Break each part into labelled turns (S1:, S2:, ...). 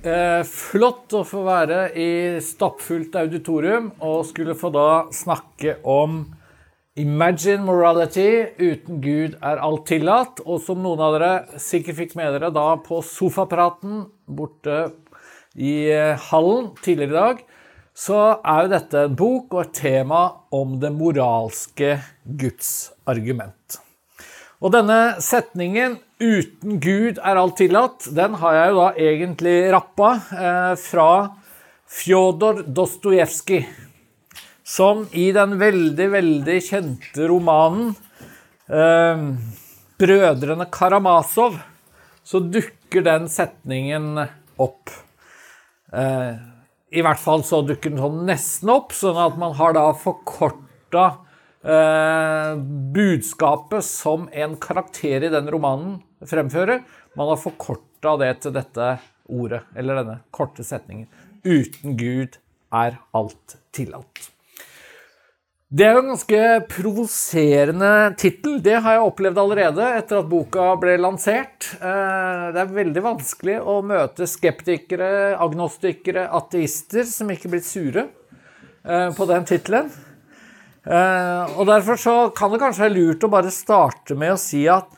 S1: Eh, flott å få være i stappfullt auditorium og skulle få da snakke om Imagine morality. Uten Gud er alt tillatt. Og som noen av dere sikkert fikk med dere da på sofapraten borte i eh, hallen tidligere i dag, så er jo dette en bok og et tema om det moralske Guds argument. Og denne setningen 'uten Gud er alt tillatt', den har jeg jo da egentlig rappa eh, fra Fjodor Dostojevskij. Som i den veldig, veldig kjente romanen eh, 'Brødrene Karamazov' så dukker den setningen opp. Eh, I hvert fall så dukker den sånn nesten opp, sånn at man har da forkorta budskapet som en karakter i den romanen fremfører. Man har forkorta det til dette ordet, eller denne korte setningen. Uten Gud er alt tillatt. Det er jo en ganske provoserende tittel. Det har jeg opplevd allerede etter at boka ble lansert. Eh, det er veldig vanskelig å møte skeptikere, agnostikere, ateister som ikke blir sure eh, på den tittelen. Eh, og derfor så kan det kanskje være lurt å bare starte med å si at,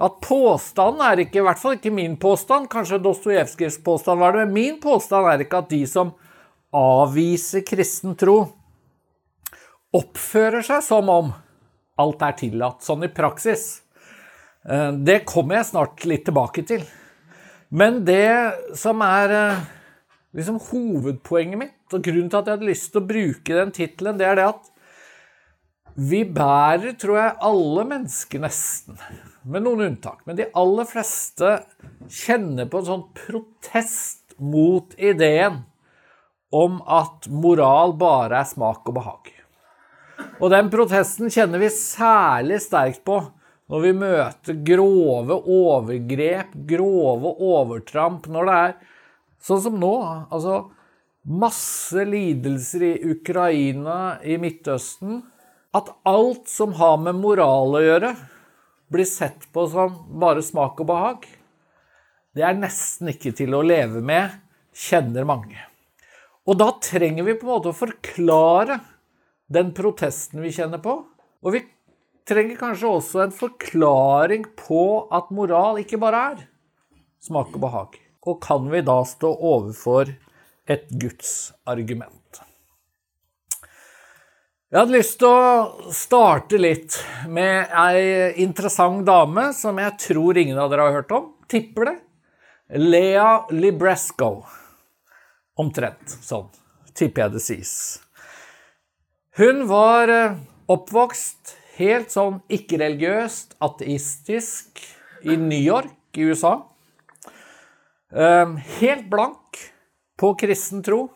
S1: at påstanden er ikke, i hvert fall ikke min påstand, kanskje Dostojevskijs påstand var det, men min påstand er ikke at de som avviser kristen tro, oppfører seg som om alt er tillatt, sånn i praksis. Eh, det kommer jeg snart litt tilbake til. Men det som er eh, liksom hovedpoenget mitt, og grunnen til at jeg hadde lyst til å bruke den tittelen, det er det at vi bærer, tror jeg, alle mennesker nesten, med noen unntak, men de aller fleste kjenner på en sånn protest mot ideen om at moral bare er smak og behag. Og den protesten kjenner vi særlig sterkt på når vi møter grove overgrep, grove overtramp, når det er sånn som nå. Altså masse lidelser i Ukraina, i Midtøsten. At alt som har med moral å gjøre, blir sett på som bare smak og behag. Det er nesten ikke til å leve med, kjenner mange. Og da trenger vi på en måte å forklare den protesten vi kjenner på. Og vi trenger kanskje også en forklaring på at moral ikke bare er smak og behag. Og kan vi da stå overfor et Guds argument? Jeg hadde lyst til å starte litt med ei interessant dame som jeg tror ingen av dere har hørt om. Tipper det. Lea Libresco. Omtrent sånn, tipper jeg det sies. Hun var oppvokst helt sånn ikke-religiøst, ateistisk, i New York i USA. Helt blank på kristen tro,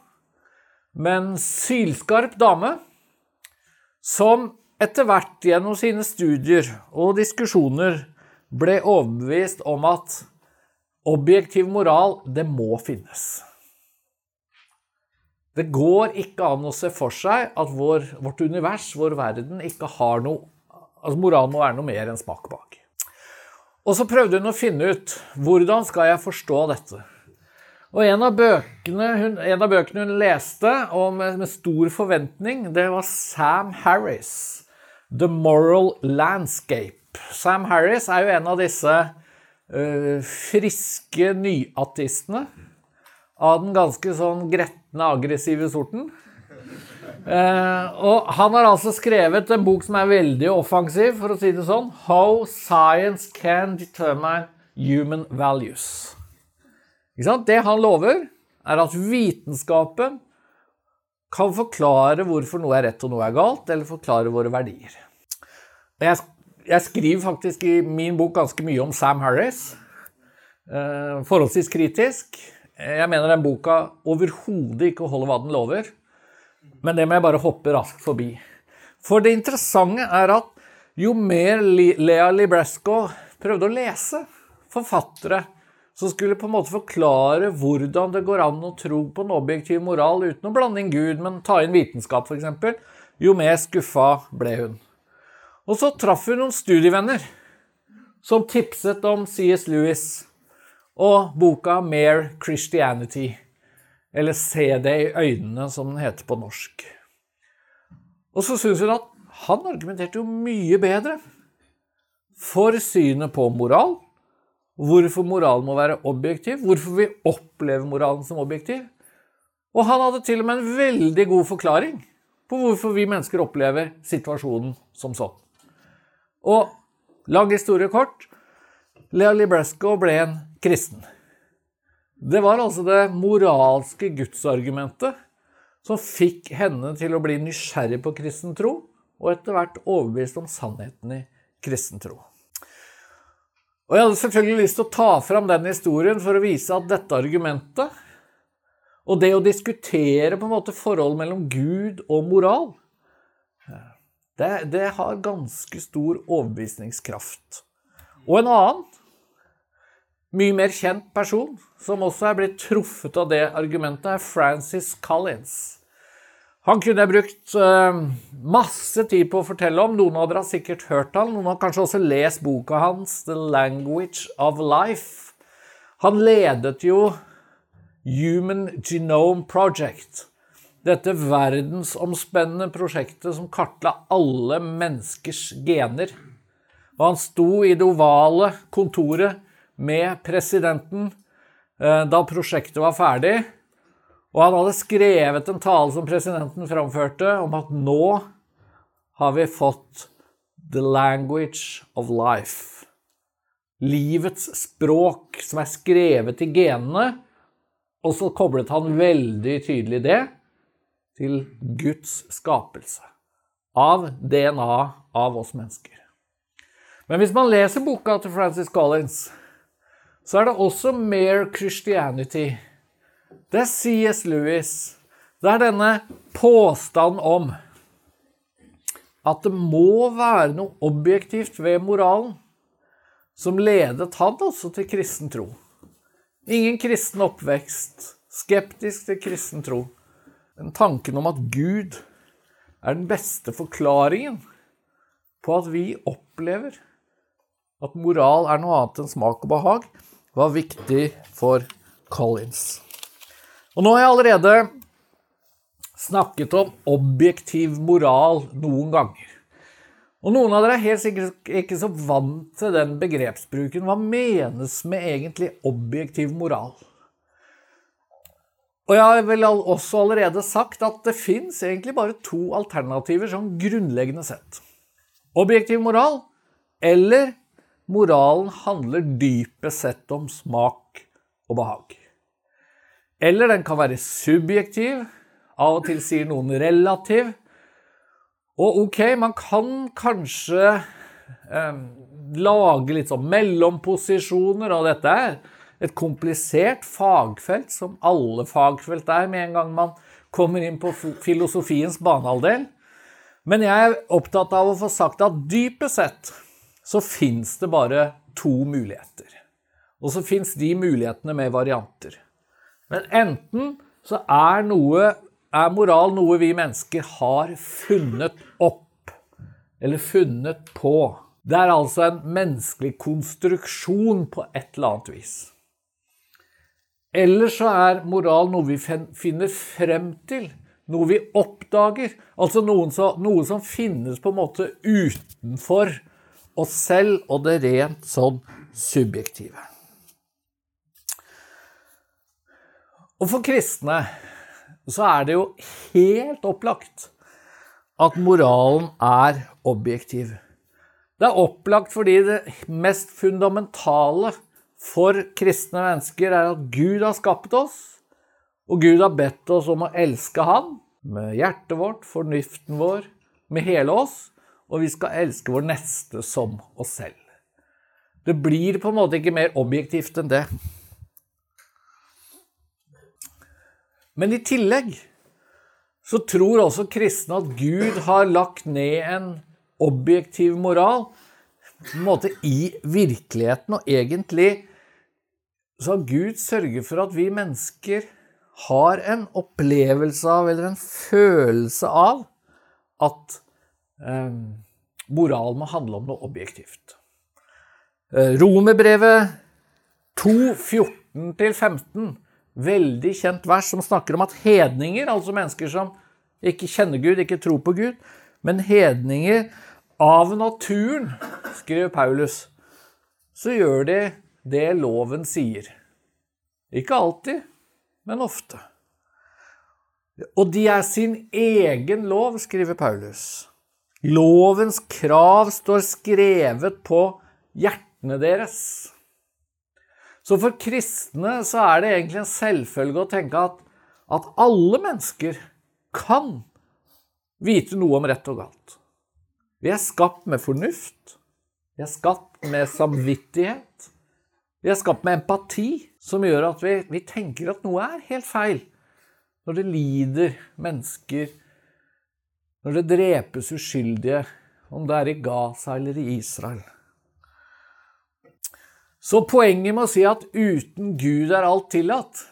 S1: men sylskarp dame som etter hvert gjennom sine studier og diskusjoner ble overbevist om at objektiv moral, det må finnes. Det går ikke an å se for seg at vår, vårt univers, vår verden, ikke har noe Altså moralen må være noe mer enn smak bak. Og så prøvde hun å finne ut hvordan skal jeg forstå dette. Og en av bøkene hun, av bøkene hun leste og med, med, stor forventning, det var Sam Harris. 'The Moral Landscape'. Sam Harris er jo en av disse uh, friske nyatistene av den ganske sånn gretne, aggressive sorten. Uh, og han har altså skrevet en bok som er veldig offensiv, for å si det sånn. 'How Science Can Determine Human Values'. Det han lover, er at vitenskapen kan forklare hvorfor noe er rett og noe er galt, eller forklare våre verdier. Jeg, jeg skriver faktisk i min bok ganske mye om Sam Harris. Eh, forholdsvis kritisk. Jeg mener den boka overhodet ikke holder hva den lover. Men det må jeg bare hoppe raskt forbi. For det interessante er at jo mer Lea Libresco prøvde å lese forfattere som skulle på en måte forklare hvordan det går an å tro på en objektiv moral uten å blande inn Gud, men ta inn vitenskap f.eks., jo mer skuffa ble hun. Og så traff hun noen studievenner som tipset om C.S. Lewis og boka Mere Christianity, eller Se det i øynene, som den heter på norsk. Og så syns hun at han argumenterte jo mye bedre for synet på moral Hvorfor moralen må være objektiv, hvorfor vi opplever moralen som objektiv. Og han hadde til og med en veldig god forklaring på hvorfor vi mennesker opplever situasjonen som sånn. Og lang historie kort Lea Libresco ble en kristen. Det var altså det moralske gudsargumentet som fikk henne til å bli nysgjerrig på kristen tro, og etter hvert overbevist om sannheten i kristen tro. Og jeg hadde selvfølgelig lyst til å ta fram den historien for å vise at dette argumentet, og det å diskutere på en måte forholdet mellom Gud og moral, det, det har ganske stor overbevisningskraft. Og en annen, mye mer kjent person, som også er blitt truffet av det argumentet, er Francis Collins. Han kunne jeg brukt uh, masse tid på å fortelle om. Noen av dere har sikkert hørt han. Noen har kanskje også lest boka hans, 'The Language of Life'. Han ledet jo Human Genome Project. Dette verdensomspennende prosjektet som kartla alle menneskers gener. Og han sto i det ovale kontoret med presidenten uh, da prosjektet var ferdig. Og han hadde skrevet en tale som presidenten framførte, om at nå har vi fått the language of life. Livets språk som er skrevet i genene. Og så koblet han veldig tydelig det til Guds skapelse. Av DNA av oss mennesker. Men hvis man leser boka til Francis Collins, så er det også Mere Christianity det er C.S. Lewis. Det er denne påstanden om at det må være noe objektivt ved moralen som ledet han også til kristen tro. Ingen kristen oppvekst, skeptisk til kristen tro. Men tanken om at Gud er den beste forklaringen på at vi opplever at moral er noe annet enn smak og behag, var viktig for Collins. Og nå har jeg allerede snakket om objektiv moral noen ganger. Og noen av dere er helt sikkert ikke så vant til den begrepsbruken. Hva menes med egentlig objektiv moral? Og jeg har vel også allerede sagt at det fins egentlig bare to alternativer sånn grunnleggende sett. Objektiv moral eller moralen handler dypest sett om smak og behag. Eller den kan være subjektiv. Av og til sier noen relativ. Og ok, man kan kanskje eh, lage litt sånn mellomposisjoner, og dette er et komplisert fagfelt, som alle fagfelt er med en gang man kommer inn på filosofiens banehalvdel. Men jeg er opptatt av å få sagt at dypest sett så fins det bare to muligheter. Og så fins de mulighetene med varianter. Men enten så er, noe, er moral noe vi mennesker har funnet opp, eller funnet på. Det er altså en menneskelig konstruksjon på et eller annet vis. Eller så er moral noe vi finner frem til, noe vi oppdager. Altså så, noe som finnes på en måte utenfor oss selv og det rent sånn subjektive. Og for kristne så er det jo helt opplagt at moralen er objektiv. Det er opplagt fordi det mest fundamentale for kristne mennesker er at Gud har skapt oss, og Gud har bedt oss om å elske Han med hjertet vårt, fornuften vår, med hele oss, og vi skal elske vår neste som oss selv. Det blir på en måte ikke mer objektivt enn det. Men i tillegg så tror også kristne at Gud har lagt ned en objektiv moral på en måte i virkeligheten, og egentlig så har Gud sørget for at vi mennesker har en opplevelse av, eller en følelse av, at eh, moral må handle om noe objektivt. Eh, Romerbrevet 2, 14-15, veldig kjent vers som snakker om at hedninger, altså mennesker som ikke kjenner Gud, ikke tror på Gud, men hedninger av naturen, skriver Paulus, så gjør de det loven sier. Ikke alltid, men ofte. Og de er sin egen lov, skriver Paulus. Lovens krav står skrevet på hjertene deres. Så for kristne så er det egentlig en selvfølge å tenke at, at alle mennesker kan vite noe om rett og galt. Vi er skapt med fornuft. Vi er skapt med samvittighet. Vi er skapt med empati, som gjør at vi, vi tenker at noe er helt feil. Når det lider mennesker, når det drepes uskyldige, om det er i Gaza eller i Israel. Så poenget med å si at uten Gud er alt tillatt,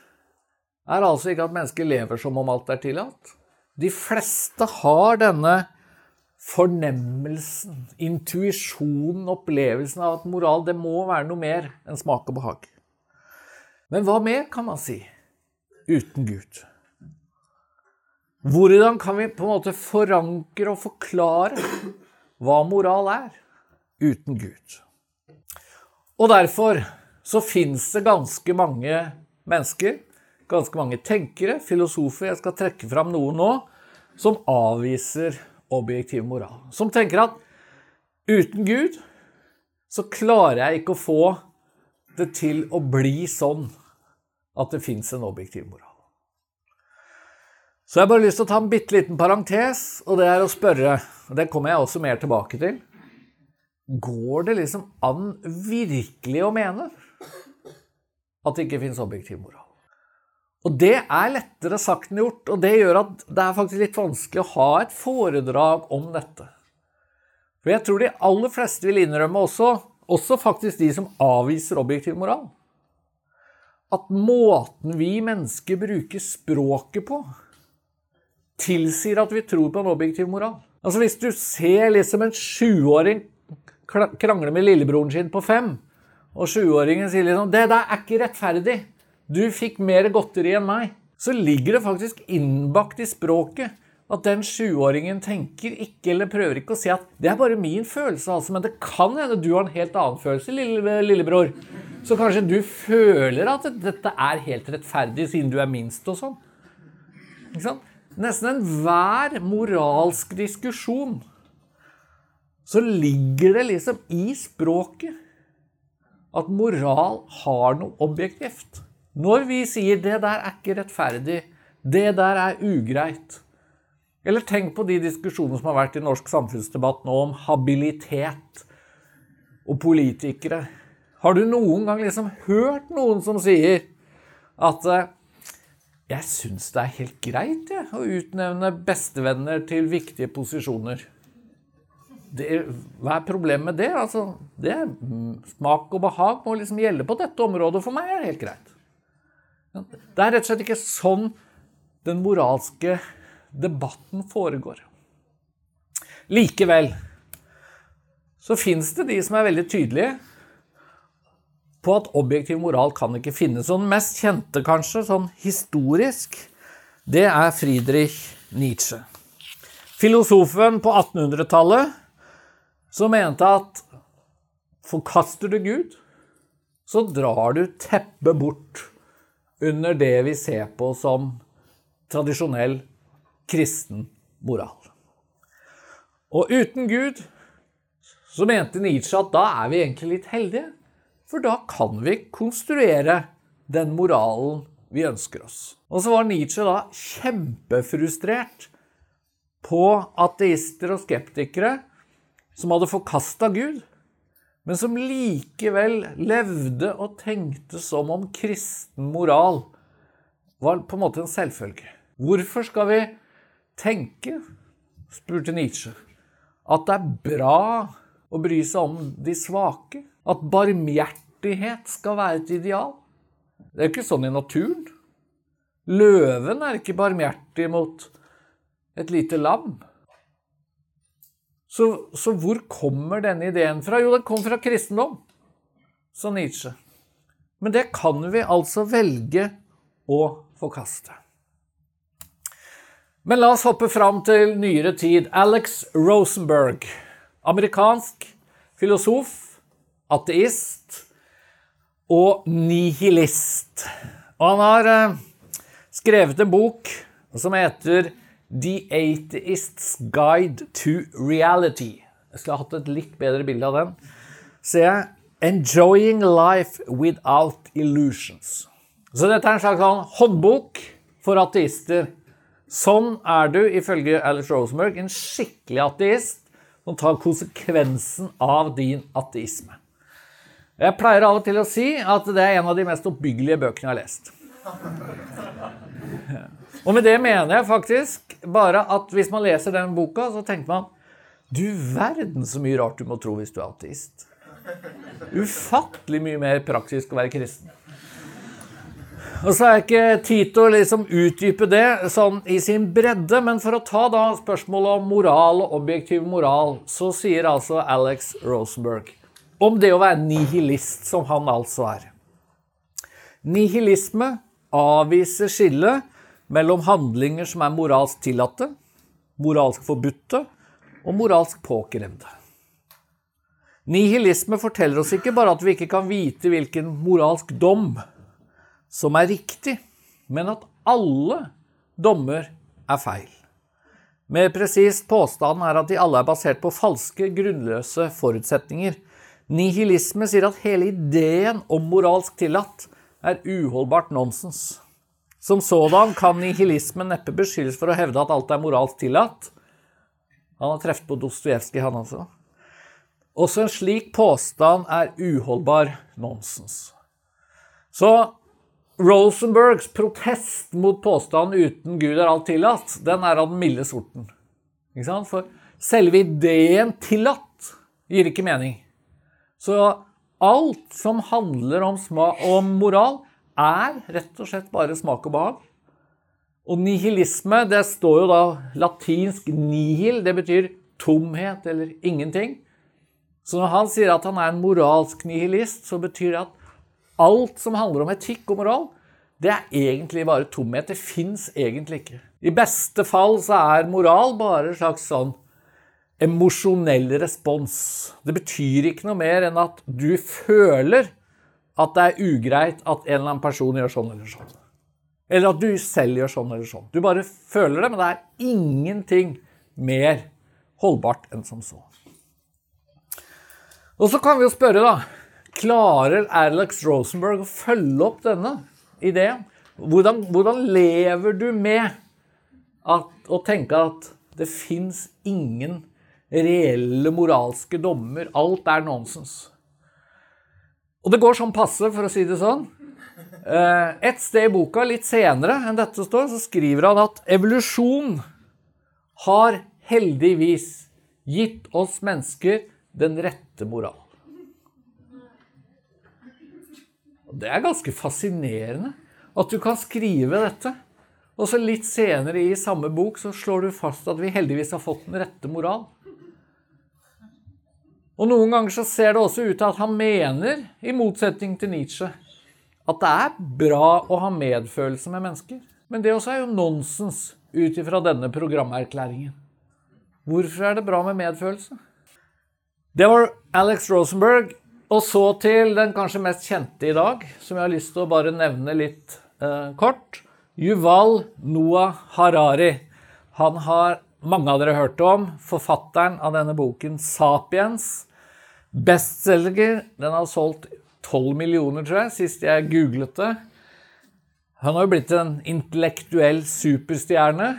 S1: er altså ikke at mennesker lever som om alt er tillatt. De fleste har denne fornemmelsen, intuisjonen, opplevelsen av at moral det må være noe mer enn smak og behag. Men hva mer, kan man si, uten Gud? Hvordan kan vi på en måte forankre og forklare hva moral er uten Gud? Og derfor så fins det ganske mange mennesker, ganske mange tenkere, filosofer, jeg skal trekke fram noen nå, som avviser objektiv moral. Som tenker at uten Gud så klarer jeg ikke å få det til å bli sånn at det fins en objektiv moral. Så jeg har bare lyst til å ta en bitte liten parentes, og det er å spørre, og det kommer jeg også mer tilbake til Går det liksom an virkelig å mene at det ikke fins objektiv moral? Og det er lettere sagt enn gjort, og det gjør at det er faktisk litt vanskelig å ha et foredrag om dette. For jeg tror de aller fleste vil innrømme også, også faktisk de som avviser objektiv moral, at måten vi mennesker bruker språket på, tilsier at vi tror på en objektiv moral. Altså Hvis du ser liksom en sjuåring krangler med lillebroren sin på fem, og sjuåringen sier liksom 'Det der er ikke rettferdig. Du fikk mer godteri enn meg.' Så ligger det faktisk innbakt i språket at den sjuåringen tenker ikke eller prøver ikke å si at 'det er bare min følelse', altså, men det kan hende du har en helt annen følelse, lille, lillebror. Så kanskje du føler at dette er helt rettferdig, siden du er minst og sånn. Ikke sant? Nesten enhver moralsk diskusjon så ligger det liksom i språket at moral har noe objektivt. Når vi sier 'det der er ikke rettferdig', 'det der er ugreit' Eller tenk på de diskusjonene som har vært i norsk samfunnsdebatt nå om habilitet og politikere. Har du noen gang liksom hørt noen som sier at eh, 'jeg syns det er helt greit jeg, å utnevne bestevenner til viktige posisjoner'? Det, hva er problemet med det? Altså, det? Smak og behag må liksom gjelde på dette området. For meg er det helt greit. Det er rett og slett ikke sånn den moralske debatten foregår. Likevel så fins det de som er veldig tydelige på at objektiv moral kan ikke finnes. Og den mest kjente, kanskje, sånn historisk, det er Friedrich Nietzsche. Filosofen på 1800-tallet som mente at forkaster du Gud, så drar du teppet bort under det vi ser på som tradisjonell kristen moral. Og uten Gud så mente Nietzsche at da er vi egentlig litt heldige, for da kan vi konstruere den moralen vi ønsker oss. Og så var Nietzsche da kjempefrustrert på ateister og skeptikere som hadde forkasta Gud, men som likevel levde og tenkte som om kristen moral var på en måte en selvfølge. Hvorfor skal vi tenke, spurte Nietzsche, at det er bra å bry seg om de svake? At barmhjertighet skal være et ideal? Det er jo ikke sånn i naturen. Løven er ikke barmhjertig mot et lite lam. Så, så, hvor kommer denne ideen fra? Jo, den kom fra kristendom, sa Nietzsche. Men det kan vi altså velge å forkaste. Men la oss hoppe fram til nyere tid. Alex Rosenberg, amerikansk filosof, ateist og nihilist. Og han har eh, skrevet en bok som heter The Atheist's Guide to Reality. Jeg skulle ha hatt et litt bedre bilde av den. Ser jeg. Enjoying life without illusions. Så dette er en slags sånn håndbok for ateister. Sånn er du, ifølge Alex Rosenberg, en skikkelig ateist som tar konsekvensen av din ateisme. Jeg pleier av og til å si at det er en av de mest oppbyggelige bøkene jeg har lest. Og med det mener jeg faktisk bare at hvis man leser den boka, så tenker man Du verden så mye rart du må tro hvis du er ateist. Ufattelig mye mer praktisk å være kristen. Og så er ikke tid til å liksom utdype det sånn i sin bredde, men for å ta da spørsmålet om moral og objektiv moral, så sier altså Alex Rosenberg om det å være nihilist, som han altså er. Nihilisme avviser skillet mellom handlinger som er moralsk tillatte, moralsk forbudte og moralsk påkrevde. Nihilisme forteller oss ikke bare at vi ikke kan vite hvilken moralsk dom som er riktig, men at alle dommer er feil. Mer presist, påstanden er at de alle er basert på falske, grunnløse forutsetninger. Nihilisme sier at hele ideen om moralsk tillatt er uholdbart nonsens. Som sådan kan nihilismen neppe beskyldes for å hevde at alt er moralsk tillatt. Han har truffet på Dostojevskij, han også. Også en slik påstand er uholdbar nonsens. Så Rosenbergs protest mot påstanden 'uten Gud er alt tillatt', den er av den milde sorten. For selve ideen 'tillatt' gir ikke mening. Så alt som handler om, om, moral, er rett og slett bare smak og behag. Og nihilisme, det står jo da latinsk 'nihil', det betyr tomhet eller ingenting. Så når han sier at han er en moralsk nihilist, så betyr det at alt som handler om etikk og moral, det er egentlig bare tomhet. Det fins egentlig ikke. I beste fall så er moral bare en slags sånn emosjonell respons. Det betyr ikke noe mer enn at du føler at det er ugreit at en eller annen person gjør sånn eller sånn. Eller at du selv gjør sånn eller sånn. Du bare føler det, men det er ingenting mer holdbart enn som så. Og så kan vi jo spørre, da Klarer Alex Rosenberg å følge opp denne ideen? Hvordan, hvordan lever du med å tenke at det fins ingen reelle moralske dommer? Alt er nonsens. Og det går sånn passe, for å si det sånn. Eh, et sted i boka, litt senere enn dette står, så skriver han at evolusjon har heldigvis gitt oss mennesker den rette moral. Det er ganske fascinerende at du kan skrive dette. Og så litt senere i samme bok så slår du fast at vi heldigvis har fått den rette moral. Og noen ganger så ser det også ut til at han mener, i motsetning til Nietzsche, at det er bra å ha medfølelse med mennesker. Men det også er jo nonsens ut ifra denne programerklæringen. Hvorfor er det bra med medfølelse? Det var Alex Rosenberg og så til den kanskje mest kjente i dag, som jeg har lyst til å bare nevne litt eh, kort. Yuval Noah Harari. Han har mange av dere hørte om. Forfatteren av denne boken 'Sapiens'. Bestselger. Den har solgt 12 millioner, tror jeg, sist jeg googlet det. Han har jo blitt en intellektuell superstjerne.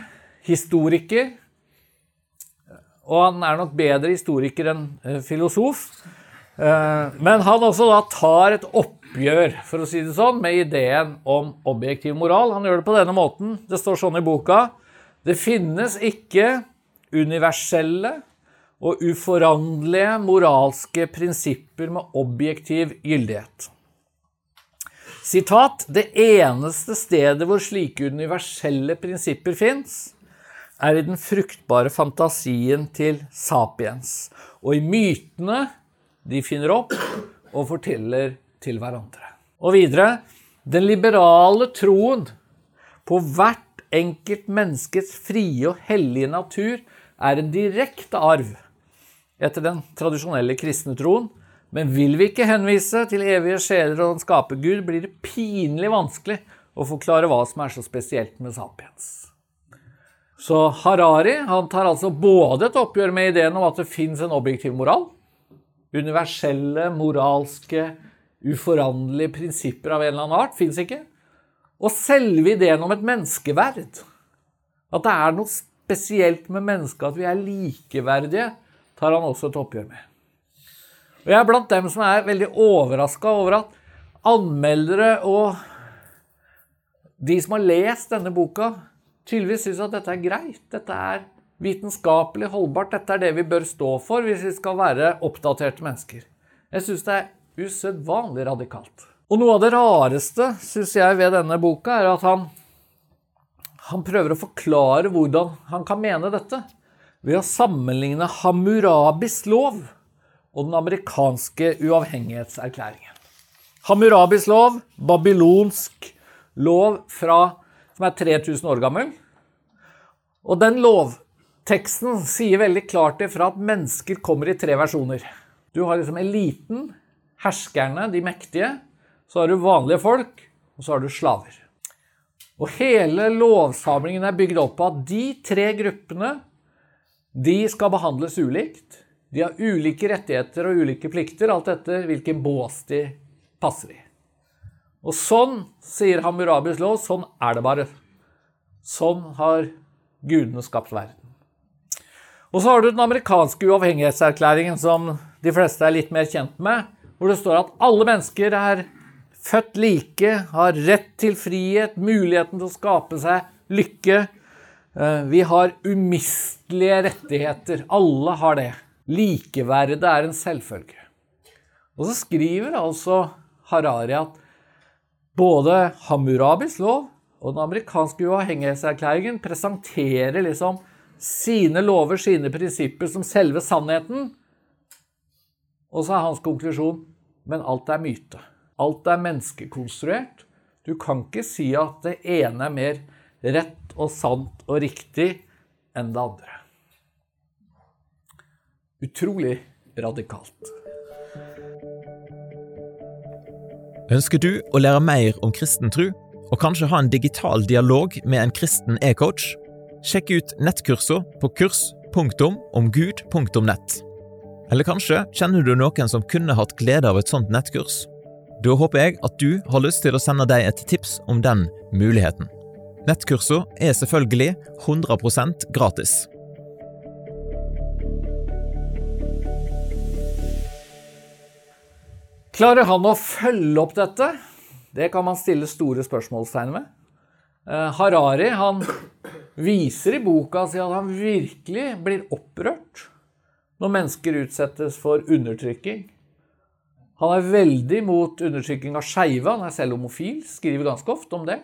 S1: Historiker. Og han er nok bedre historiker enn eh, filosof. Eh, men han også da tar et oppgjør for å si det sånn, med ideen om objektiv moral. Han gjør det på denne måten. Det står sånn i boka. Det finnes ikke universelle og uforanderlige moralske prinsipper med objektiv gyldighet. Sitat Det eneste stedet hvor slike universelle prinsipper fins, er i den fruktbare fantasien til sapiens, og i mytene de finner opp og forteller til hverandre. Og videre Den liberale troen på hvert enkelt menneskets frie og hellige natur er en direkte arv etter den tradisjonelle kristne troen, men vil vi ikke henvise til evige sjeler og en skapergud, blir det pinlig vanskelig å forklare hva som er så spesielt med sapiens. Så Harari han tar altså både et oppgjør med ideen om at det fins en objektiv moral, universelle, moralske, uforanderlige prinsipper av en eller annen art fins ikke. Og selve ideen om et menneskeverd. At det er noe spesielt med mennesket, at vi er likeverdige, tar han også et oppgjør med. Og Jeg er blant dem som er veldig overraska over at anmeldere og de som har lest denne boka, tydeligvis syns at dette er greit. Dette er vitenskapelig holdbart. Dette er det vi bør stå for hvis vi skal være oppdaterte mennesker. Jeg syns det er usedvanlig radikalt. Og noe av det rareste, syns jeg, ved denne boka, er at han, han prøver å forklare hvordan han kan mene dette, ved å sammenligne Hammurabis lov og den amerikanske uavhengighetserklæringen. Hammurabis lov, babylonsk lov fra, som er 3000 år gammel. Og den lovteksten sier veldig klart ifra at mennesker kommer i tre versjoner. Du har liksom eliten, herskerne, de mektige. Så har du vanlige folk, og så har du slaver. Og hele lovsamlingen er bygd opp på at de tre gruppene de skal behandles ulikt. De har ulike rettigheter og ulike plikter, alt etter hvilken bås de passer i. Og sånn, sier Hammurabis lov, sånn er det bare. Sånn har gudene skapt verden. Og så har du den amerikanske uavhengighetserklæringen, som de fleste er litt mer kjent med, hvor det står at alle mennesker er født like, har rett til frihet, muligheten til å skape seg lykke. Eh, vi har umistelige rettigheter. Alle har det. Likeverdet er en selvfølge. Og så skriver altså Harari at både Hammurabis lov og den amerikanske uavhengighetserklæringen presenterer liksom sine lover, sine prinsipper, som selve sannheten. Og så er hans konklusjon men alt er myte. Alt er menneskekonstruert. Du kan ikke si at det ene er mer rett og sant og riktig enn det andre. Utrolig radikalt.
S2: Ønsker du å lære mer om kristen tro, og kanskje ha en digital dialog med en kristen e-coach? Sjekk ut nettkursene på kurs.omgud.nett. Eller kanskje kjenner du noen som kunne hatt glede av et sånt nettkurs? Da håper jeg at du har lyst til å sende deg et tips om den muligheten. Nettkursene er selvfølgelig 100% gratis.
S1: Klarer han å følge opp dette? Det kan man stille store spørsmålstegn ved. Eh, Harari han viser i boka si at han virkelig blir opprørt når mennesker utsettes for undertrykking. Han er veldig mot undertrykking av skeive. Han er selv homofil, skriver ganske ofte om det.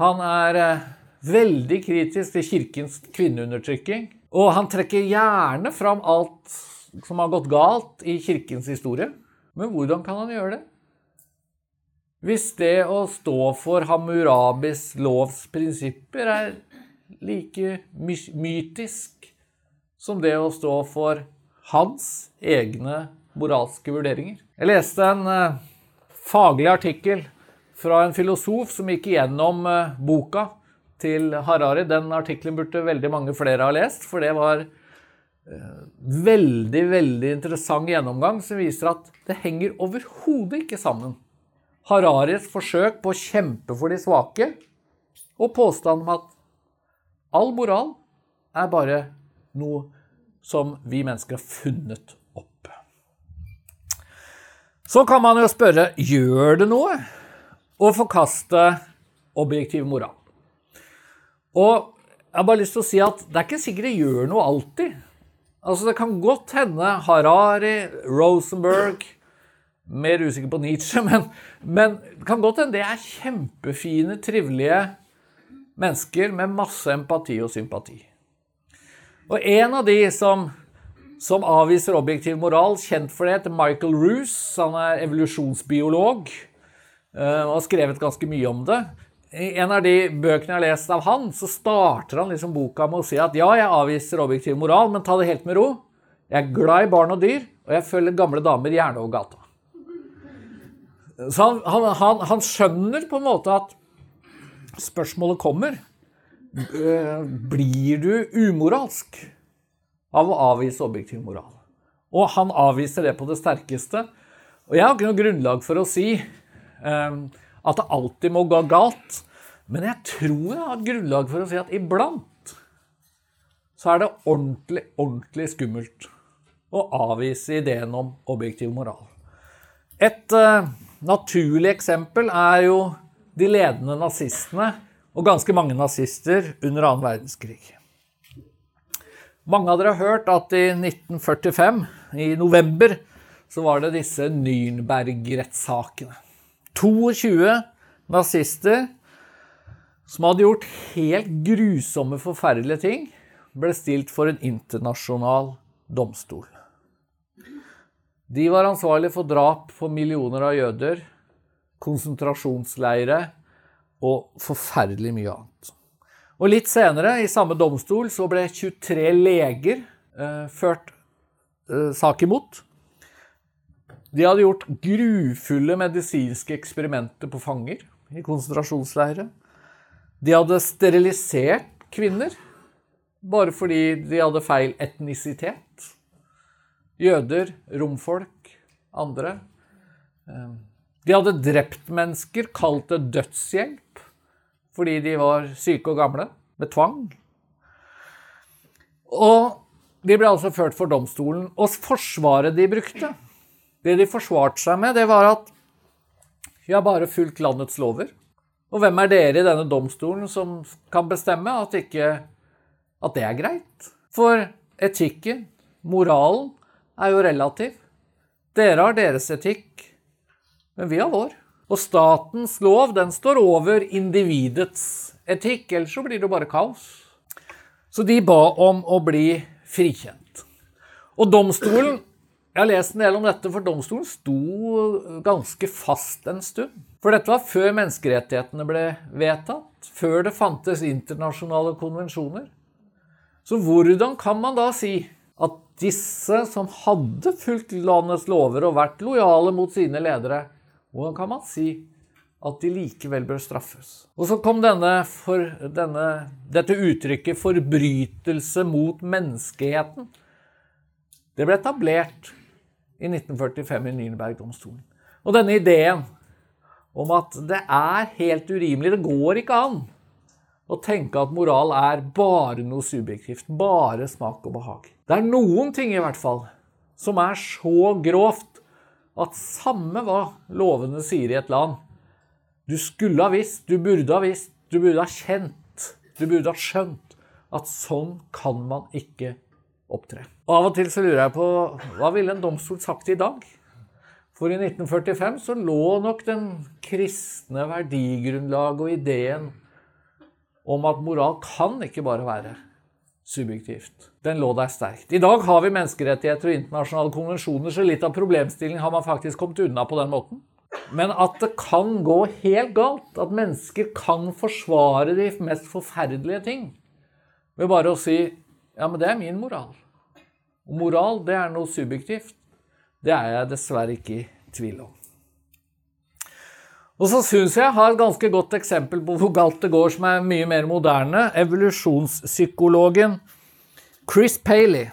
S1: Han er eh, veldig kritisk til kirkens kvinneundertrykking. Og han trekker gjerne fram alt som har gått galt i kirkens historie. Men hvordan kan han gjøre det? Hvis det å stå for Hammurabis lovs prinsipper er like mytisk som det å stå for hans egne moralske vurderinger. Jeg leste en uh, faglig artikkel fra en filosof som gikk igjennom uh, boka til Harari. Den artikkelen burde veldig mange flere ha lest, for det var uh, veldig, veldig interessant gjennomgang som viser at det henger overhodet ikke sammen. Hararis forsøk på å kjempe for de svake og påstanden om at all moral er bare noe som vi mennesker har funnet. Så kan man jo spørre gjør det noe å forkaste objektiv moral. Og jeg har bare lyst til å si at det er ikke sikkert det gjør noe alltid. Altså, det kan godt hende Harari, Rosenberg Mer usikker på Nietzsche, men, men det kan godt hende det er kjempefine, trivelige mennesker med masse empati og sympati. Og en av de som, som avviser objektiv moral, kjent for det, heter Michael Roos. Han er evolusjonsbiolog uh, og har skrevet ganske mye om det. I en av de bøkene jeg har lest av han, så starter han liksom boka med å si at ja, jeg avviser objektiv moral, men ta det helt med ro. Jeg er glad i barn og dyr, og jeg følger gamle damer gjerne over gata. Så han, han, han, han skjønner på en måte at spørsmålet kommer. Blir du umoralsk av å avvise objektiv moral? Og han avviser det på det sterkeste. Og jeg har ikke noe grunnlag for å si um, at det alltid må gå galt. Men jeg tror jeg har et grunnlag for å si at iblant så er det ordentlig, ordentlig skummelt å avvise ideen om objektiv moral. Et uh, naturlig eksempel er jo de ledende nazistene og ganske mange nazister under annen verdenskrig. Mange av dere har hørt at i 1945, i november, så var det disse Nürnberg-rettssakene. 22 nazister som hadde gjort helt grusomme, forferdelige ting, ble stilt for en internasjonal domstol. De var ansvarlige for drap på millioner av jøder, konsentrasjonsleire og forferdelig mye annet. Og litt senere, i samme domstol, så ble 23 leger eh, ført eh, sak imot. De hadde gjort grufulle medisinske eksperimenter på fanger i konsentrasjonsleirer. De hadde sterilisert kvinner bare fordi de hadde feil etnisitet. Jøder, romfolk, andre. Eh, de hadde drept mennesker, kalt det dødshjelp fordi de var syke og gamle, med tvang. Og de ble altså ført for domstolen. Og forsvaret de brukte, det de forsvarte seg med, det var at vi har bare fulgt landets lover. Og hvem er dere i denne domstolen som kan bestemme at, ikke, at det er greit? For etikken, moralen, er jo relativ. Dere har deres etikk, men vi har vår. Og statens lov den står over individets etikk, ellers så blir det bare kaos. Så de ba om å bli frikjent. Og domstolen Jeg har lest en del om dette, for domstolen sto ganske fast en stund. For dette var før menneskerettighetene ble vedtatt, før det fantes internasjonale konvensjoner. Så hvordan kan man da si at disse som hadde fulgt landets lover og vært lojale mot sine ledere, hvordan kan man si at de likevel bør straffes? Og så kom denne, for, denne, dette uttrykket 'forbrytelse mot menneskeheten'. Det ble etablert i 1945 i Nürnberg-domstolen. Og denne ideen om at det er helt urimelig, det går ikke an å tenke at moral er bare noe subjektivt, bare smak og behag. Det er noen ting i hvert fall som er så grovt at samme hva lovene sier i et land Du skulle ha visst, du burde ha visst, du burde ha kjent, du burde ha skjønt at sånn kan man ikke opptre. Av og til så lurer jeg på hva ville en domstol sagt i dag? For i 1945 så lå nok den kristne verdigrunnlaget og ideen om at moral kan ikke bare være subjektivt. Den lå der sterkt. I dag har vi menneskerettigheter og internasjonale konvensjoner, så litt av problemstillingen har man faktisk kommet unna på den måten. Men at det kan gå helt galt, at mennesker kan forsvare de mest forferdelige ting ved bare å si ja, men det er min moral. Og moral, det er noe subjektivt. Det er jeg dessverre ikke i tvil om. Og så syns jeg jeg har et ganske godt eksempel på hvor galt det går, som er mye mer moderne. Evolusjonspsykologen Chris Paley.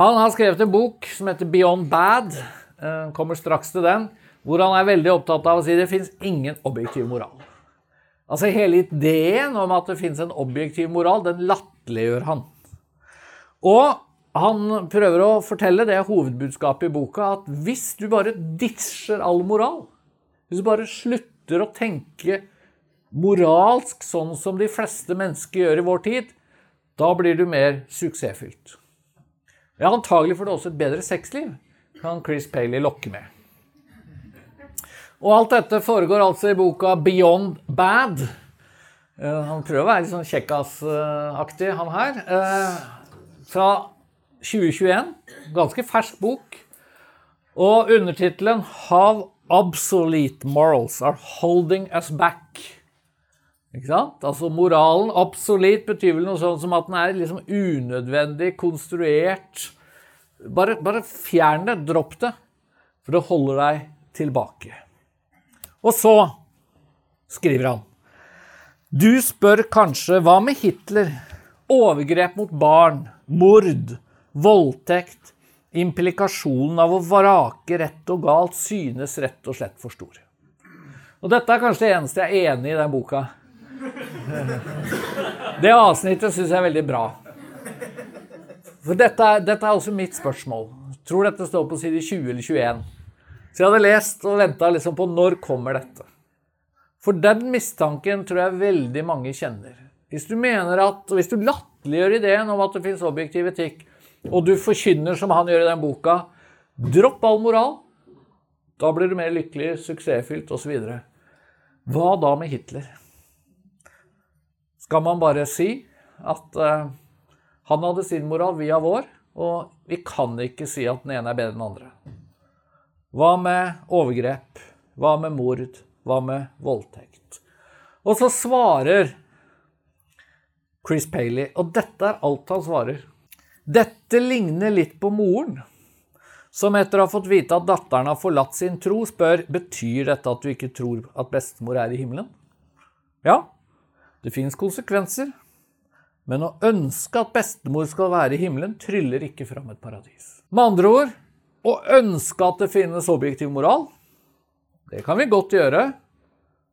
S1: Han har skrevet en bok som heter Beyond Bad. Kommer straks til den. Hvor han er veldig opptatt av å si det fins ingen objektiv moral. Altså Hele ideen om at det fins en objektiv moral, den latterliggjør han. Og han prøver å fortelle det hovedbudskapet i boka, at hvis du bare ditcher all moral, hvis du bare slutter å tenke moralsk sånn som de fleste mennesker gjør i vår tid, da blir du mer suksessfylt. Ja, antagelig får du også et bedre sexliv, kan Chris Paley lokke med. Og alt dette foregår altså i boka Beyond Bad. Eh, han prøver å være litt sånn kjekkasaktig, han her. Eh, fra 2021. Ganske fersk bok. Og undertittelen 'How Obsolete Morals Are Holding Us Back'. Ikke sant? Altså Moralen obsolet betyr vel noe sånt som at den er liksom unødvendig konstruert. Bare, bare fjern det, dropp det, for det holder deg tilbake. Og så skriver han Du spør kanskje hva med Hitler? Overgrep mot barn, mord, voldtekt, implikasjonen av å vrake rett og galt synes rett og slett for stor. Og dette er kanskje det eneste jeg er enig i i den boka. Det avsnittet syns jeg er veldig bra. For dette er, dette er også mitt spørsmål. Jeg tror dette står på side 20 eller 21. Så jeg hadde lest og venta liksom på når kommer dette. For den mistanken tror jeg veldig mange kjenner. Hvis du mener at, og hvis du latterliggjør ideen om at det finnes objektiv etikk, og du forkynner som han gjør i den boka, dropp all moral. Da blir du mer lykkelig, suksessfylt osv. Hva da med Hitler? Skal man bare si at uh, han hadde sin moral, vi har vår, og vi kan ikke si at den ene er bedre enn den andre? Hva med overgrep? Hva med mord? Hva med voldtekt? Og så svarer Chris Paley, og dette er alt han svarer. Dette ligner litt på moren, som etter å ha fått vite at datteren har forlatt sin tro, spør betyr dette at du ikke tror at bestemor er i himmelen. Ja, det fins konsekvenser, men å ønske at bestemor skal være i himmelen, tryller ikke fram et paradis. Med andre ord, å ønske at det finnes objektiv moral, det kan vi godt gjøre.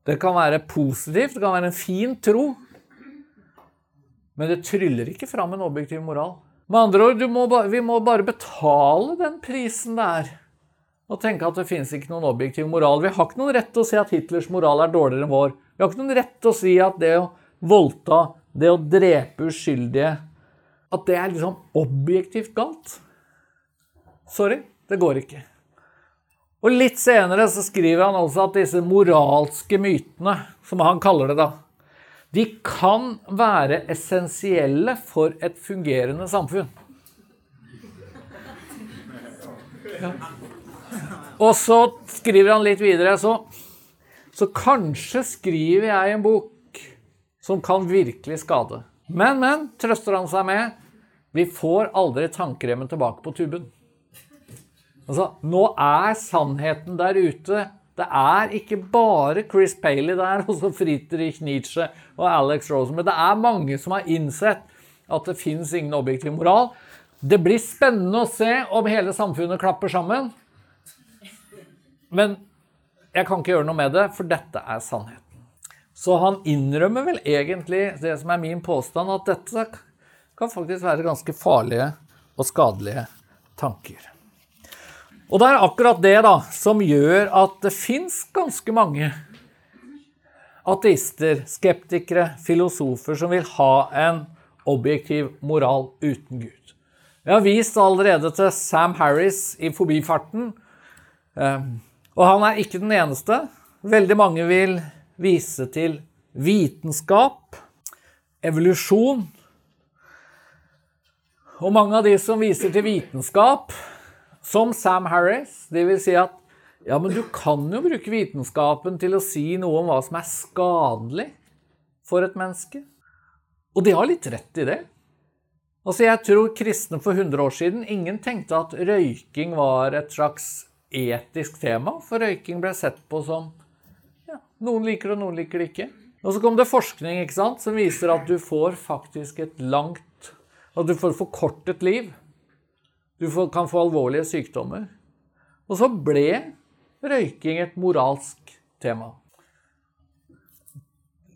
S1: Det kan være positivt, det kan være en fin tro. Men det tryller ikke fram en objektiv moral. Med andre ord, må vi må bare betale den prisen det er. Og tenke at det finnes ikke noen objektiv moral. Vi har ikke noen rett til å si at Hitlers moral er dårligere enn vår. Vi har ikke noen rett til å si at det å voldta, det å drepe uskyldige At det er liksom objektivt galt. Sorry, det går ikke. Og litt senere så skriver han også at disse moralske mytene, som han kaller det da, de kan være essensielle for et fungerende samfunn. Ja. Og så skriver han litt videre, så, så kanskje skriver jeg en bok som kan virkelig skade. Men, men, trøster han seg med, vi får aldri tankremmen tilbake på tuben. Altså, nå er sannheten der ute. Det er ikke bare Chris Paley der, og så Friedrich Nietzsche og Alex Rosenberg. Det er mange som har innsett at det fins ingen objektiv moral. Det blir spennende å se om hele samfunnet klapper sammen. Men jeg kan ikke gjøre noe med det, for dette er sannheten. Så han innrømmer vel egentlig det som er min påstand, at dette kan faktisk være ganske farlige og skadelige tanker. Og det er akkurat det da, som gjør at det fins ganske mange ateister, skeptikere, filosofer som vil ha en objektiv moral uten Gud. Jeg har vist allerede til Sam Harris i Forbifarten. Ehm, og han er ikke den eneste. Veldig mange vil vise til vitenskap, evolusjon. Og mange av de som viser til vitenskap, som Sam Harris. Det vil si at ja, men du kan jo bruke vitenskapen til å si noe om hva som er skadelig for et menneske. Og de har litt rett i det. Altså, Jeg tror kristne for 100 år siden ingen tenkte at røyking var et slags etisk tema, for røyking ble sett på som ja, noen liker det, og noen liker det ikke. Og så kom det forskning ikke sant, som viser at du får faktisk et langt At du får forkortet liv du kan få alvorlige sykdommer. Og så ble røyking et moralsk tema.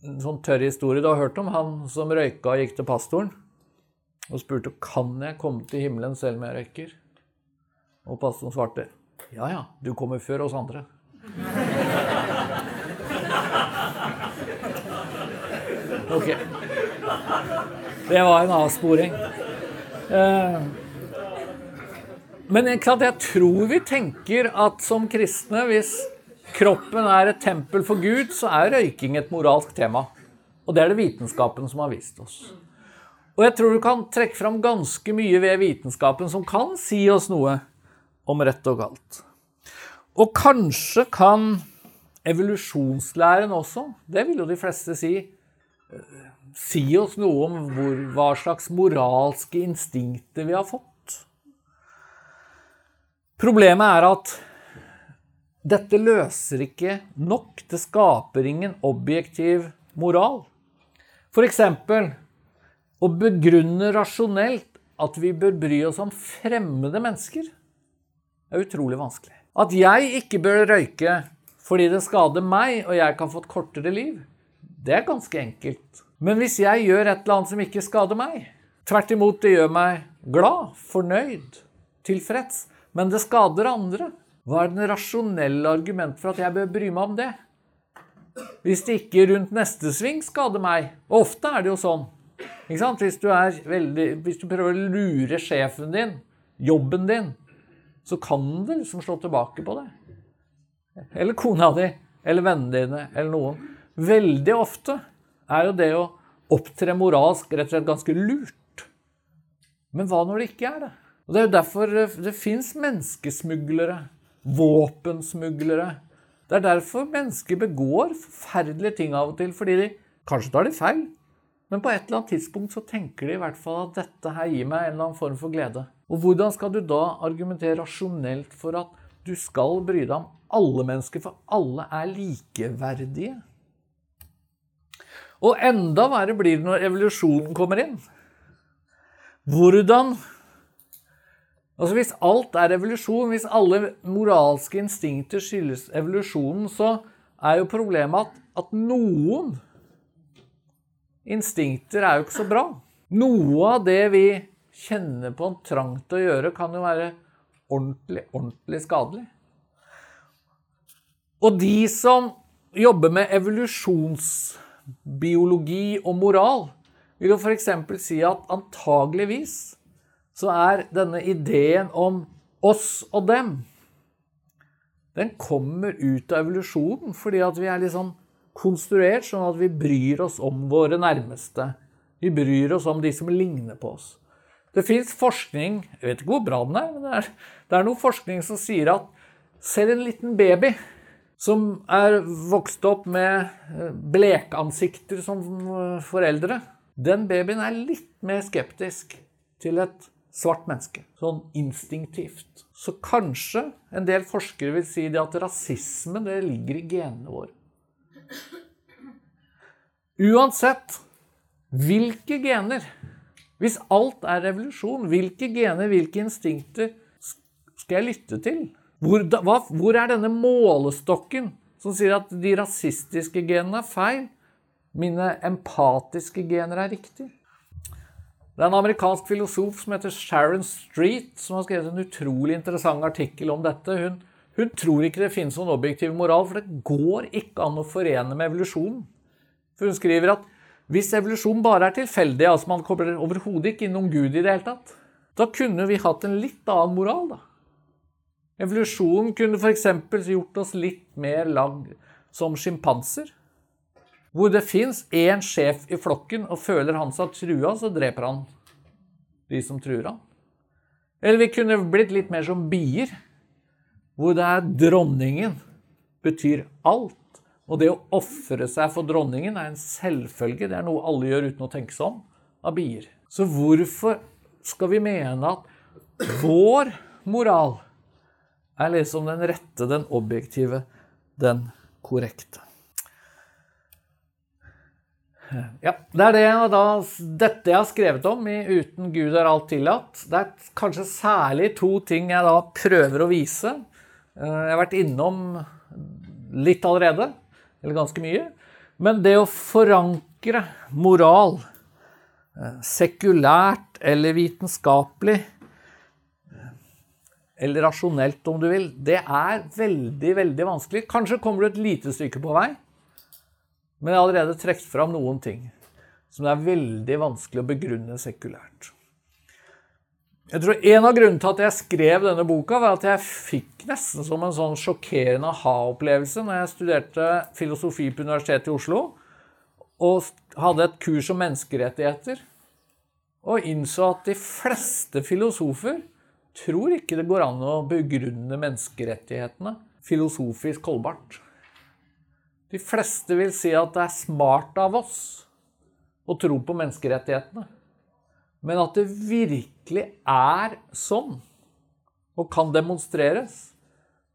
S1: En sånn tørr historie du har hørt om. Han som røyka og gikk til pastoren og spurte kan jeg komme til himmelen selv om jeg røyker. Og pastoren svarte ja ja, du kommer før oss andre. Ok. Det var en avsporing. Eh, Men jeg tror vi tenker at som kristne, hvis kroppen er et tempel for Gud, så er røyking et moralsk tema. Og det er det vitenskapen som har vist oss. Og jeg tror du kan trekke fram ganske mye ved vitenskapen som kan si oss noe om rett og galt. Og kanskje kan evolusjonslæren også, det vil jo de fleste si, eh, si oss noe om hvor, hva slags moralske instinkter vi har fått. Problemet er at dette løser ikke nok. Det skaper ingen objektiv moral. Eksempel å begrunne rasjonelt at vi bør bry oss om fremmede mennesker, er utrolig vanskelig. At jeg ikke bør røyke fordi det skader meg og jeg kan få et kortere liv, det er ganske enkelt. Men hvis jeg gjør et eller annet som ikke skader meg, tvert imot det gjør meg glad, fornøyd, tilfreds, men det skader andre, hva er det rasjonelle argumentet for at jeg bør bry meg om det? Hvis det ikke rundt neste sving skader meg, ofte er det jo sånn? Hvis, du veldig, hvis du prøver å lure sjefen din, jobben din, så kan det liksom slå tilbake på det. Eller kona di, eller vennene dine, eller noen. Veldig ofte er jo det å opptre moralsk rett og slett ganske lurt. Men hva når det ikke er det? Og Det er jo derfor det fins menneskesmuglere, våpensmuglere. Det er derfor mennesker begår forferdelige ting av og til, fordi de Kanskje tar de feil, men på et eller annet tidspunkt så tenker de i hvert fall at dette her gir meg en eller annen form for glede. Og hvordan skal du da argumentere rasjonelt for at du skal bry deg om alle mennesker, for alle er likeverdige? Og enda verre blir det når evolusjonen kommer inn. Hvordan Altså Hvis alt er evolusjon, hvis alle moralske instinkter skyldes evolusjonen, så er jo problemet at, at noen instinkter er jo ikke så bra. Noe av det vi kjenner på en trang til å gjøre, kan jo være ordentlig, ordentlig skadelig. Og de som jobber med evolusjonsbiologi og moral, vil jo f.eks. si at antageligvis så er denne ideen om oss og dem Den kommer ut av evolusjonen fordi at vi er sånn konstruert sånn at vi bryr oss om våre nærmeste. Vi bryr oss om de som ligner på oss. Det fins forskning Jeg vet ikke hvor bra den er, men det er, det er noe forskning som sier at selv en liten baby som er vokst opp med eh, blekansikter som eh, foreldre, den babyen er litt mer skeptisk til et svart menneske. Sånn instinktivt. Så kanskje en del forskere vil si det at rasisme det ligger i genene våre. Uansett hvilke gener Hvis alt er revolusjon, hvilke gener, hvilke instinkter skal jeg lytte til? Hvor, hva, hvor er denne målestokken som sier at de rasistiske genene er feil? Mine empatiske gener er riktig? Det er en amerikansk filosof som heter Sharon Street, som har skrevet en utrolig interessant artikkel om dette. Hun, hun tror ikke det finnes noen objektiv moral, for det går ikke an å forene med evolusjonen. For hun skriver at hvis evolusjon bare er tilfeldig, altså man kobler overhodet ikke innom Gud i det hele tatt, da kunne vi hatt en litt annen moral, da. Evolusjonen kunne f.eks. gjort oss litt mer lag som sjimpanser. Hvor det fins én sjef i flokken, og føler han seg trua, så dreper han de som truer han. Eller vi kunne blitt litt mer som bier hvor det er dronningen betyr alt. Og det å ofre seg for dronningen er en selvfølge. Det er noe alle gjør uten å tenke seg om, av bier. Så hvorfor skal vi mene at vår moral er liksom den rette, den objektive, den korrekte? Ja, Det er det, da, dette jeg har skrevet om i 'Uten Gud er alt tillatt'. Det er kanskje særlig to ting jeg da prøver å vise. Eh, jeg har vært innom litt allerede, eller ganske mye. Men det å forankre moral, eh, sekulært eller vitenskapelig, eller rasjonelt om du vil, det er veldig, veldig vanskelig. Kanskje kommer du et lite stykke på vei, men jeg har allerede trukket fram noen ting. som det er veldig vanskelig å begrunne sekulært. Jeg tror En av grunnene til at jeg skrev denne boka, var at jeg fikk nesten som en sånn sjokkerende aha-opplevelse når jeg studerte filosofi på Universitetet i Oslo og hadde et kurs om menneskerettigheter, og innså at de fleste filosofer tror ikke det går an å begrunne menneskerettighetene filosofisk holdbart. De fleste vil si at det er smart av oss å tro på menneskerettighetene. Men at det virkelig er sånn, og kan demonstreres,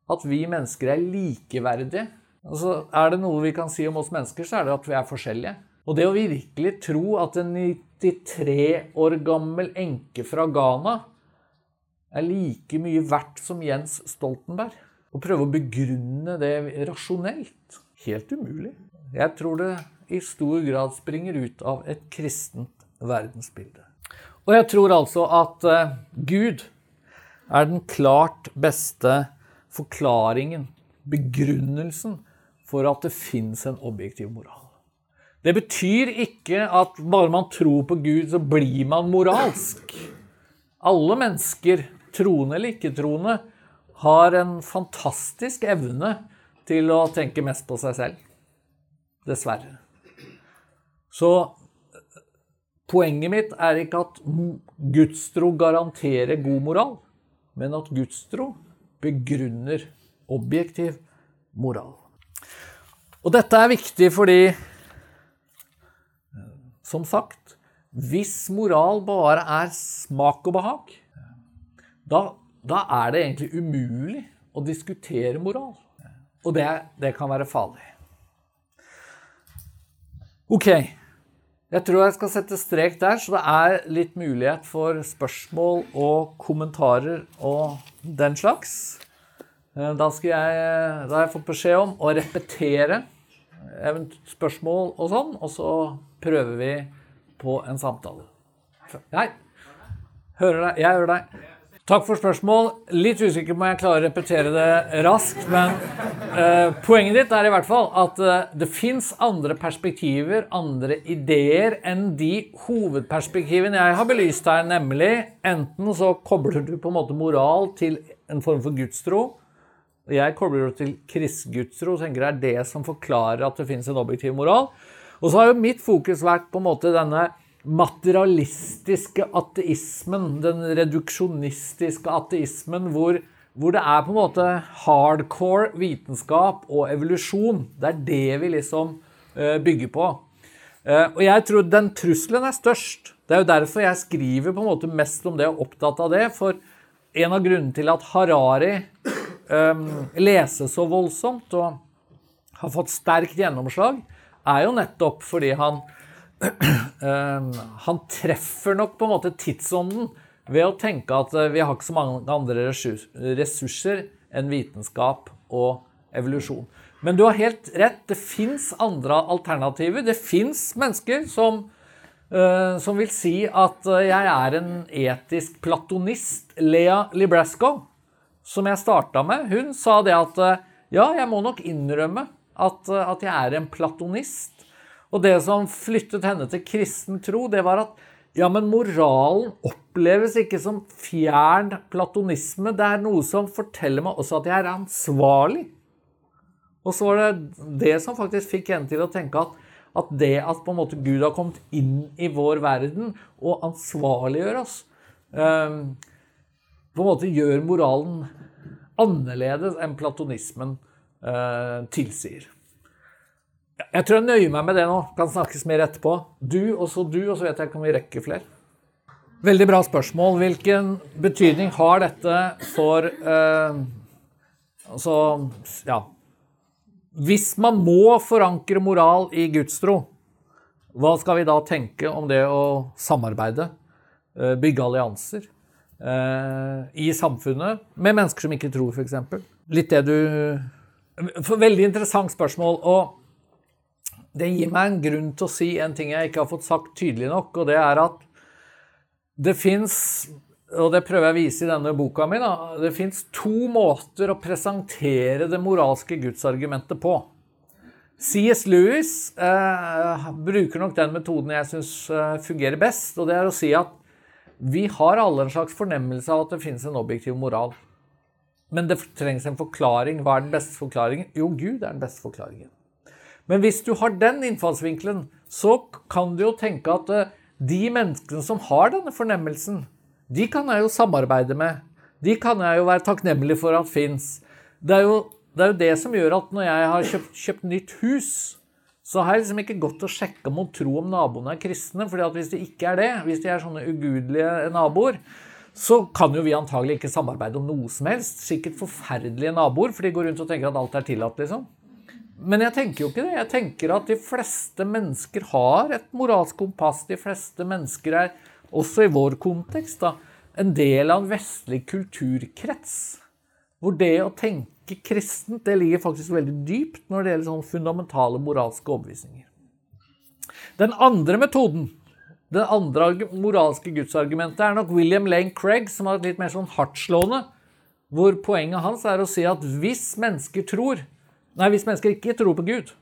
S1: at vi mennesker er likeverdige. Altså, er det noe vi kan si om oss mennesker, så er det at vi er forskjellige. Og det å virkelig tro at en 93 år gammel enke fra Ghana er like mye verdt som Jens Stoltenberg, og prøve å begrunne det rasjonelt helt umulig. Jeg tror det i stor grad springer ut av et kristent verdensbilde. Og jeg tror altså at uh, Gud er den klart beste forklaringen, begrunnelsen, for at det fins en objektiv moral. Det betyr ikke at bare man tror på Gud, så blir man moralsk. Alle mennesker, troende eller ikke-troende, har en fantastisk evne til å tenke mest på seg selv. Dessverre. Så poenget mitt er ikke at gudstro garanterer god moral, men at gudstro begrunner objektiv moral. Og dette er viktig fordi, som sagt, hvis moral bare er smak og behag, da, da er det egentlig umulig å diskutere moral. Og det, det kan være farlig. Ok. Jeg tror jeg skal sette strek der, så det er litt mulighet for spørsmål og kommentarer og den slags. Eh, da, skal jeg, da har jeg fått beskjed om å repetere spørsmål og sånn, og så prøver vi på en samtale. Nei. Hører deg. Jeg hører deg. Takk for spørsmål. Litt usikker på om jeg klarer å repetere det raskt. Men eh, poenget ditt er i hvert fall at eh, det fins andre perspektiver, andre ideer, enn de hovedperspektivene jeg har belyst her. Nemlig enten så kobler du på en måte moral til en form for gudstro. Jeg kobler det til kristgudstro og tenker det er det som forklarer at det fins en objektiv moral. Og så har jo mitt fokus vært på en måte denne materialistiske ateismen, den reduksjonistiske ateismen, hvor, hvor, det er på en måte hardcore vitenskap og evolusjon. Det er det vi liksom uh, bygger på. Uh, og jeg tror den trusselen er størst. Det er jo derfor jeg skriver på en måte mest om det og opptatt av det. For en av grunnene til at Harari um, leses så voldsomt og har fått sterkt gjennomslag, er jo nettopp fordi han Ehm, han treffer nok på en måte tidsånden ved å tenke at eh, vi har ikke så mange andre ressurser enn vitenskap og evolusjon. Men du har helt rett. Det fins andre alternativer. Det fins mennesker som, uh, som, vil si at eh, jeg er en etisk platonist. Lea Librasco, som jeg starta med, hun sa det at ja, jeg må nok innrømme at, at jeg er en platonist. Og det som flyttet henne til kristen tro, det var at ja, men moralen oppleves ikke som fjern platonisme. Det er noe som forteller meg også at jeg er ansvarlig. Og så var det det som faktisk fikk henne til å tenke at, at det at på en måte Gud har kommet inn i vår verden og ansvarliggjør oss, eh, på en måte gjør moralen annerledes enn platonismen eh, tilsier. Jeg tror jeg nøyer meg med det nå. Kan snakkes mer etterpå. Du, og så du, og så vet jeg ikke om vi rekker flere. Veldig bra spørsmål. Hvilken betydning har dette for eh, Altså, ja Hvis man må forankre moral i gudstro, hva skal vi da tenke om det å samarbeide, eh, bygge allianser, eh, i samfunnet med mennesker som ikke tror, f.eks.? Litt det du Veldig interessant spørsmål. og det gir meg en grunn til å si en ting jeg ikke har fått sagt tydelig nok, og det er at det fins og det prøver jeg å vise i denne boka mi. Da. Det fins to måter å presentere det moralske gudsargumentet på. C.S. Lewis eh, bruker nok den metoden jeg syns eh, fungerer best, og det er å si at vi har alle en slags fornemmelse av at det finnes en objektiv moral. Men det trengs en forklaring. Hva er den beste forklaringen? Jo, Gud er den beste forklaringen. Men hvis du har den innfallsvinkelen, så kan du jo tenke at eh, de menneskene som har denne fornemmelsen, de kan jeg jo samarbeide med. De kan jeg jo være takknemlig for at fins. Det, det, er jo det som gjør at når jeg har kjøpt, kjøpt nytt hus, så har jeg liksom ikke gått og sjekka mot tro om naboene er kristne. fordi at hvis de ikke er det, hvis de er sånne ugudelige naboer, så kan jo vi antagelig ikke samarbeide om noe som helst. Sikkert forferdelige naboer, for de går rundt og tenker at alt er tillatt, liksom. Men jeg tenker jo ikke det. Jeg tenker at de fleste mennesker har et moralsk kompass. De fleste mennesker er, også i vår kontekst, da, en del av en vestlig kulturkrets. Hvor det å tenke kristent det ligger faktisk veldig dypt når det gjelder sånne fundamentale moralske overbevisninger. Den andre metoden, det andre moralske gudsargumentet, er nok William Lane Craig, som har et litt mer sånn hardtslående, hvor poenget hans er å si at hvis mennesker tror Nei, hvis mennesker ikke tror på Gud,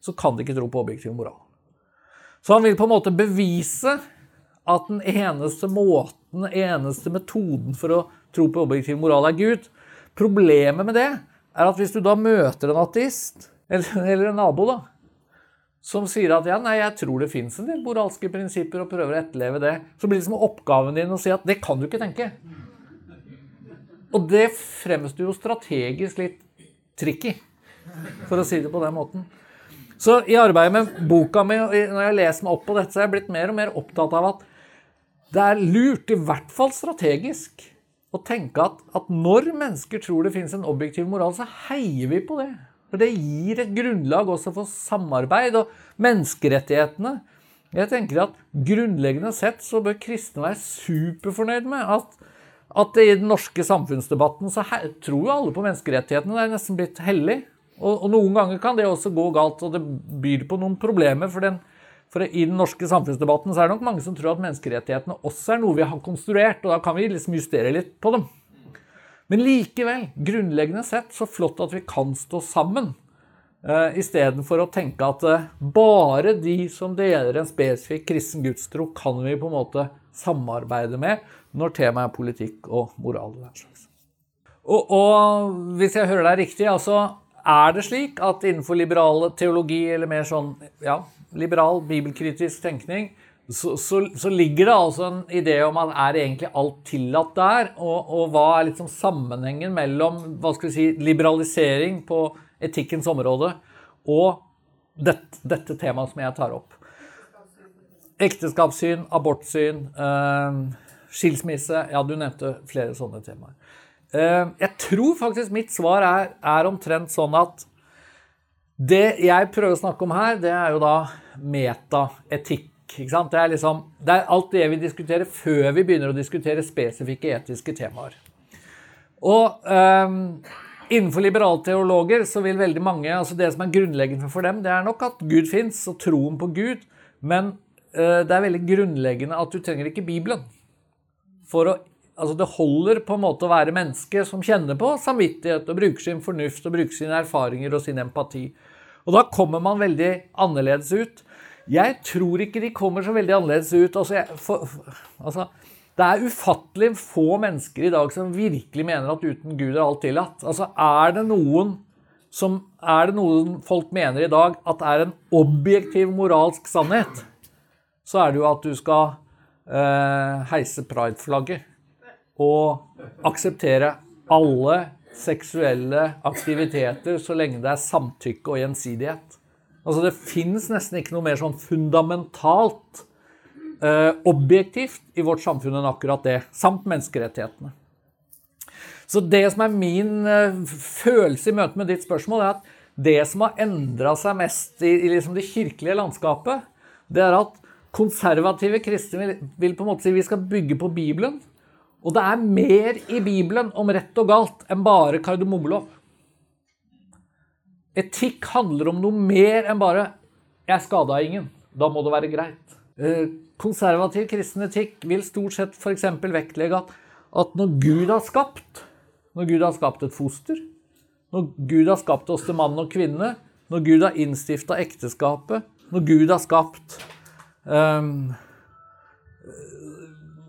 S1: så kan de ikke tro på objektiv moral. Så han vil på en måte bevise at den eneste måten, den eneste metoden for å tro på objektiv moral er Gud. Problemet med det er at hvis du da møter en ateist, eller, en nabo, da, som sier at ja, nei, jeg tror det fins en del moralske prinsipper, og prøver å etterleve det, så blir det som oppgaven din å si at det kan du ikke tenke. Og det fremstår jo strategisk litt tricky for å si det på den måten. Så i arbeidet med boka mi, når jeg leser meg opp på dette, så er jeg blitt mer og mer opptatt av at det er lurt, i hvert fall strategisk, å tenke at, at når mennesker tror det finnes en objektiv moral, så heier vi på det. For det gir et grunnlag også for samarbeid og menneskerettighetene. Jeg tenker at Grunnleggende sett så bør kristne være superfornøyd med at, at i den norske samfunnsdebatten så tror jo alle på menneskerettighetene. Det er nesten blitt hellig. Og, og, noen ganger kan det også gå galt, og det byr på noen problemer. For, den, for i den norske samfunnsdebatten så er det nok mange som tror at menneskerettighetene også er noe vi har konstruert, og da kan vi liksom justere litt på dem. Men likevel, grunnleggende sett, så flott at vi kan stå sammen. Uh, Istedenfor å tenke at uh, bare de som deler en spesifikk kristen gudstro, kan vi på en måte samarbeide med når temaet er politikk og moral. Og, og hvis jeg hører deg riktig, altså er det slik at innenfor liberal teologi, eller mer sånn ja, liberal bibelkritisk tenkning, så, så, så, ligger det altså en idé om at er egentlig alt tillatt der? Og, og hva er liksom sammenhengen mellom hva skal vi si, liberalisering på etikkens område og dette, dette temaet som jeg tar opp? Ekteskapssyn, abortsyn, eh, skilsmisse Ja, du nevnte flere sånne temaer. Eh, jeg tror faktisk mitt svar er, er omtrent sånn at det jeg prøver å snakke om her, det er jo da metaetikk. Det er, liksom, det er alt det vi diskuterer før vi begynner å diskutere spesifikke etiske temaer. Og um, innenfor liberalteologer så vil veldig mange altså Det som er grunnleggende for dem, det er nok at Gud fins, og troen på Gud. Men uh, det er veldig grunnleggende at du trenger ikke Bibelen for å Altså Det holder på en måte å være menneske som kjenner på samvittighet og bruker sin fornuft og bruker sine erfaringer og sin empati. Og da kommer man veldig annerledes ut. Jeg tror ikke de kommer så veldig annerledes ut. Altså, jeg, for, altså, det er ufattelig få mennesker i dag som virkelig mener at uten Gud er alt tillatt. Altså, er det noen som Er det noen folk mener i dag at er en objektiv moralsk sannhet, så er det jo at du skal eh, heise prideflagget å akseptere alle seksuelle aktiviteter så lenge det er samtykke og gjensidighet. Altså Det fins nesten ikke noe mer sånn fundamentalt eh, objektivt i vårt samfunn enn akkurat det, samt menneskerettighetene. Så det som er min eh, følelse i møte med ditt spørsmål, er at det som har endra seg mest i, i liksom det kirkelige landskapet, det er at konservative kristne vil, vil på en måte si vi skal bygge på Bibelen. Og det er mer i Bibelen om rett og galt enn bare kardemommelov. Etikk handler om noe mer enn bare 'jeg skada ingen'. Da må det være greit. Eh, konservativ kristen etikk vil stort sett f.eks. vektlegge at, at når Gud har skapt, når Gud har skapt et foster, når Gud har skapt oss til mann og kvinne, når Gud har innstifta ekteskapet, når Gud har skapt um,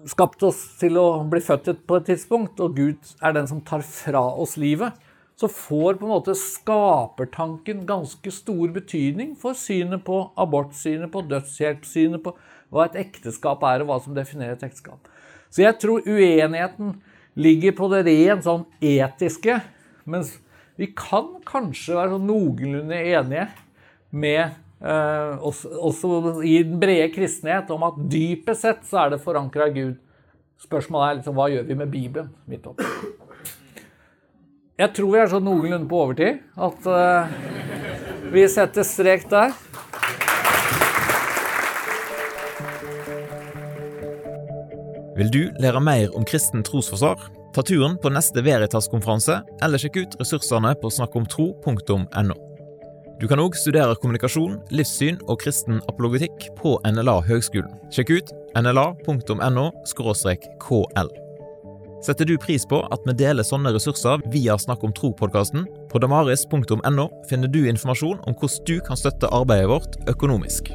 S1: Skapt oss til å bli født på et tidspunkt, og Gud er den som tar fra oss livet, så får på en måte skapertanken ganske stor betydning for synet på abort, synet på dødshjelp, synet på hva et ekteskap er, og hva som definerer et ekteskap. Så jeg tror uenigheten ligger på det rent sånn etiske, mens vi kan kanskje være sånn noenlunde enige med eh, også, også, i den brede kristenhet om at dypest sett så er det forankra i Gud. Spørsmålet er liksom hva gjør vi med Bibelen midt oppi? Jeg tror vi er sånn noenlunde på overtid. At uh, vi setter strek der.
S2: Vil du lære mer om kristen trosforsvar? Ta turen på neste Veritas-konferanse, eller sjekk ut ressursene på snakkomtro.no. Du kan òg studere kommunikasjon, livssyn og kristen apologetikk på NLA Høgskolen. Sjekk ut nla.no kl. Setter du pris på at vi deler sånne ressurser via Snakk om tro-podkasten? På damaris.no finner du informasjon om hvordan du kan støtte arbeidet vårt økonomisk.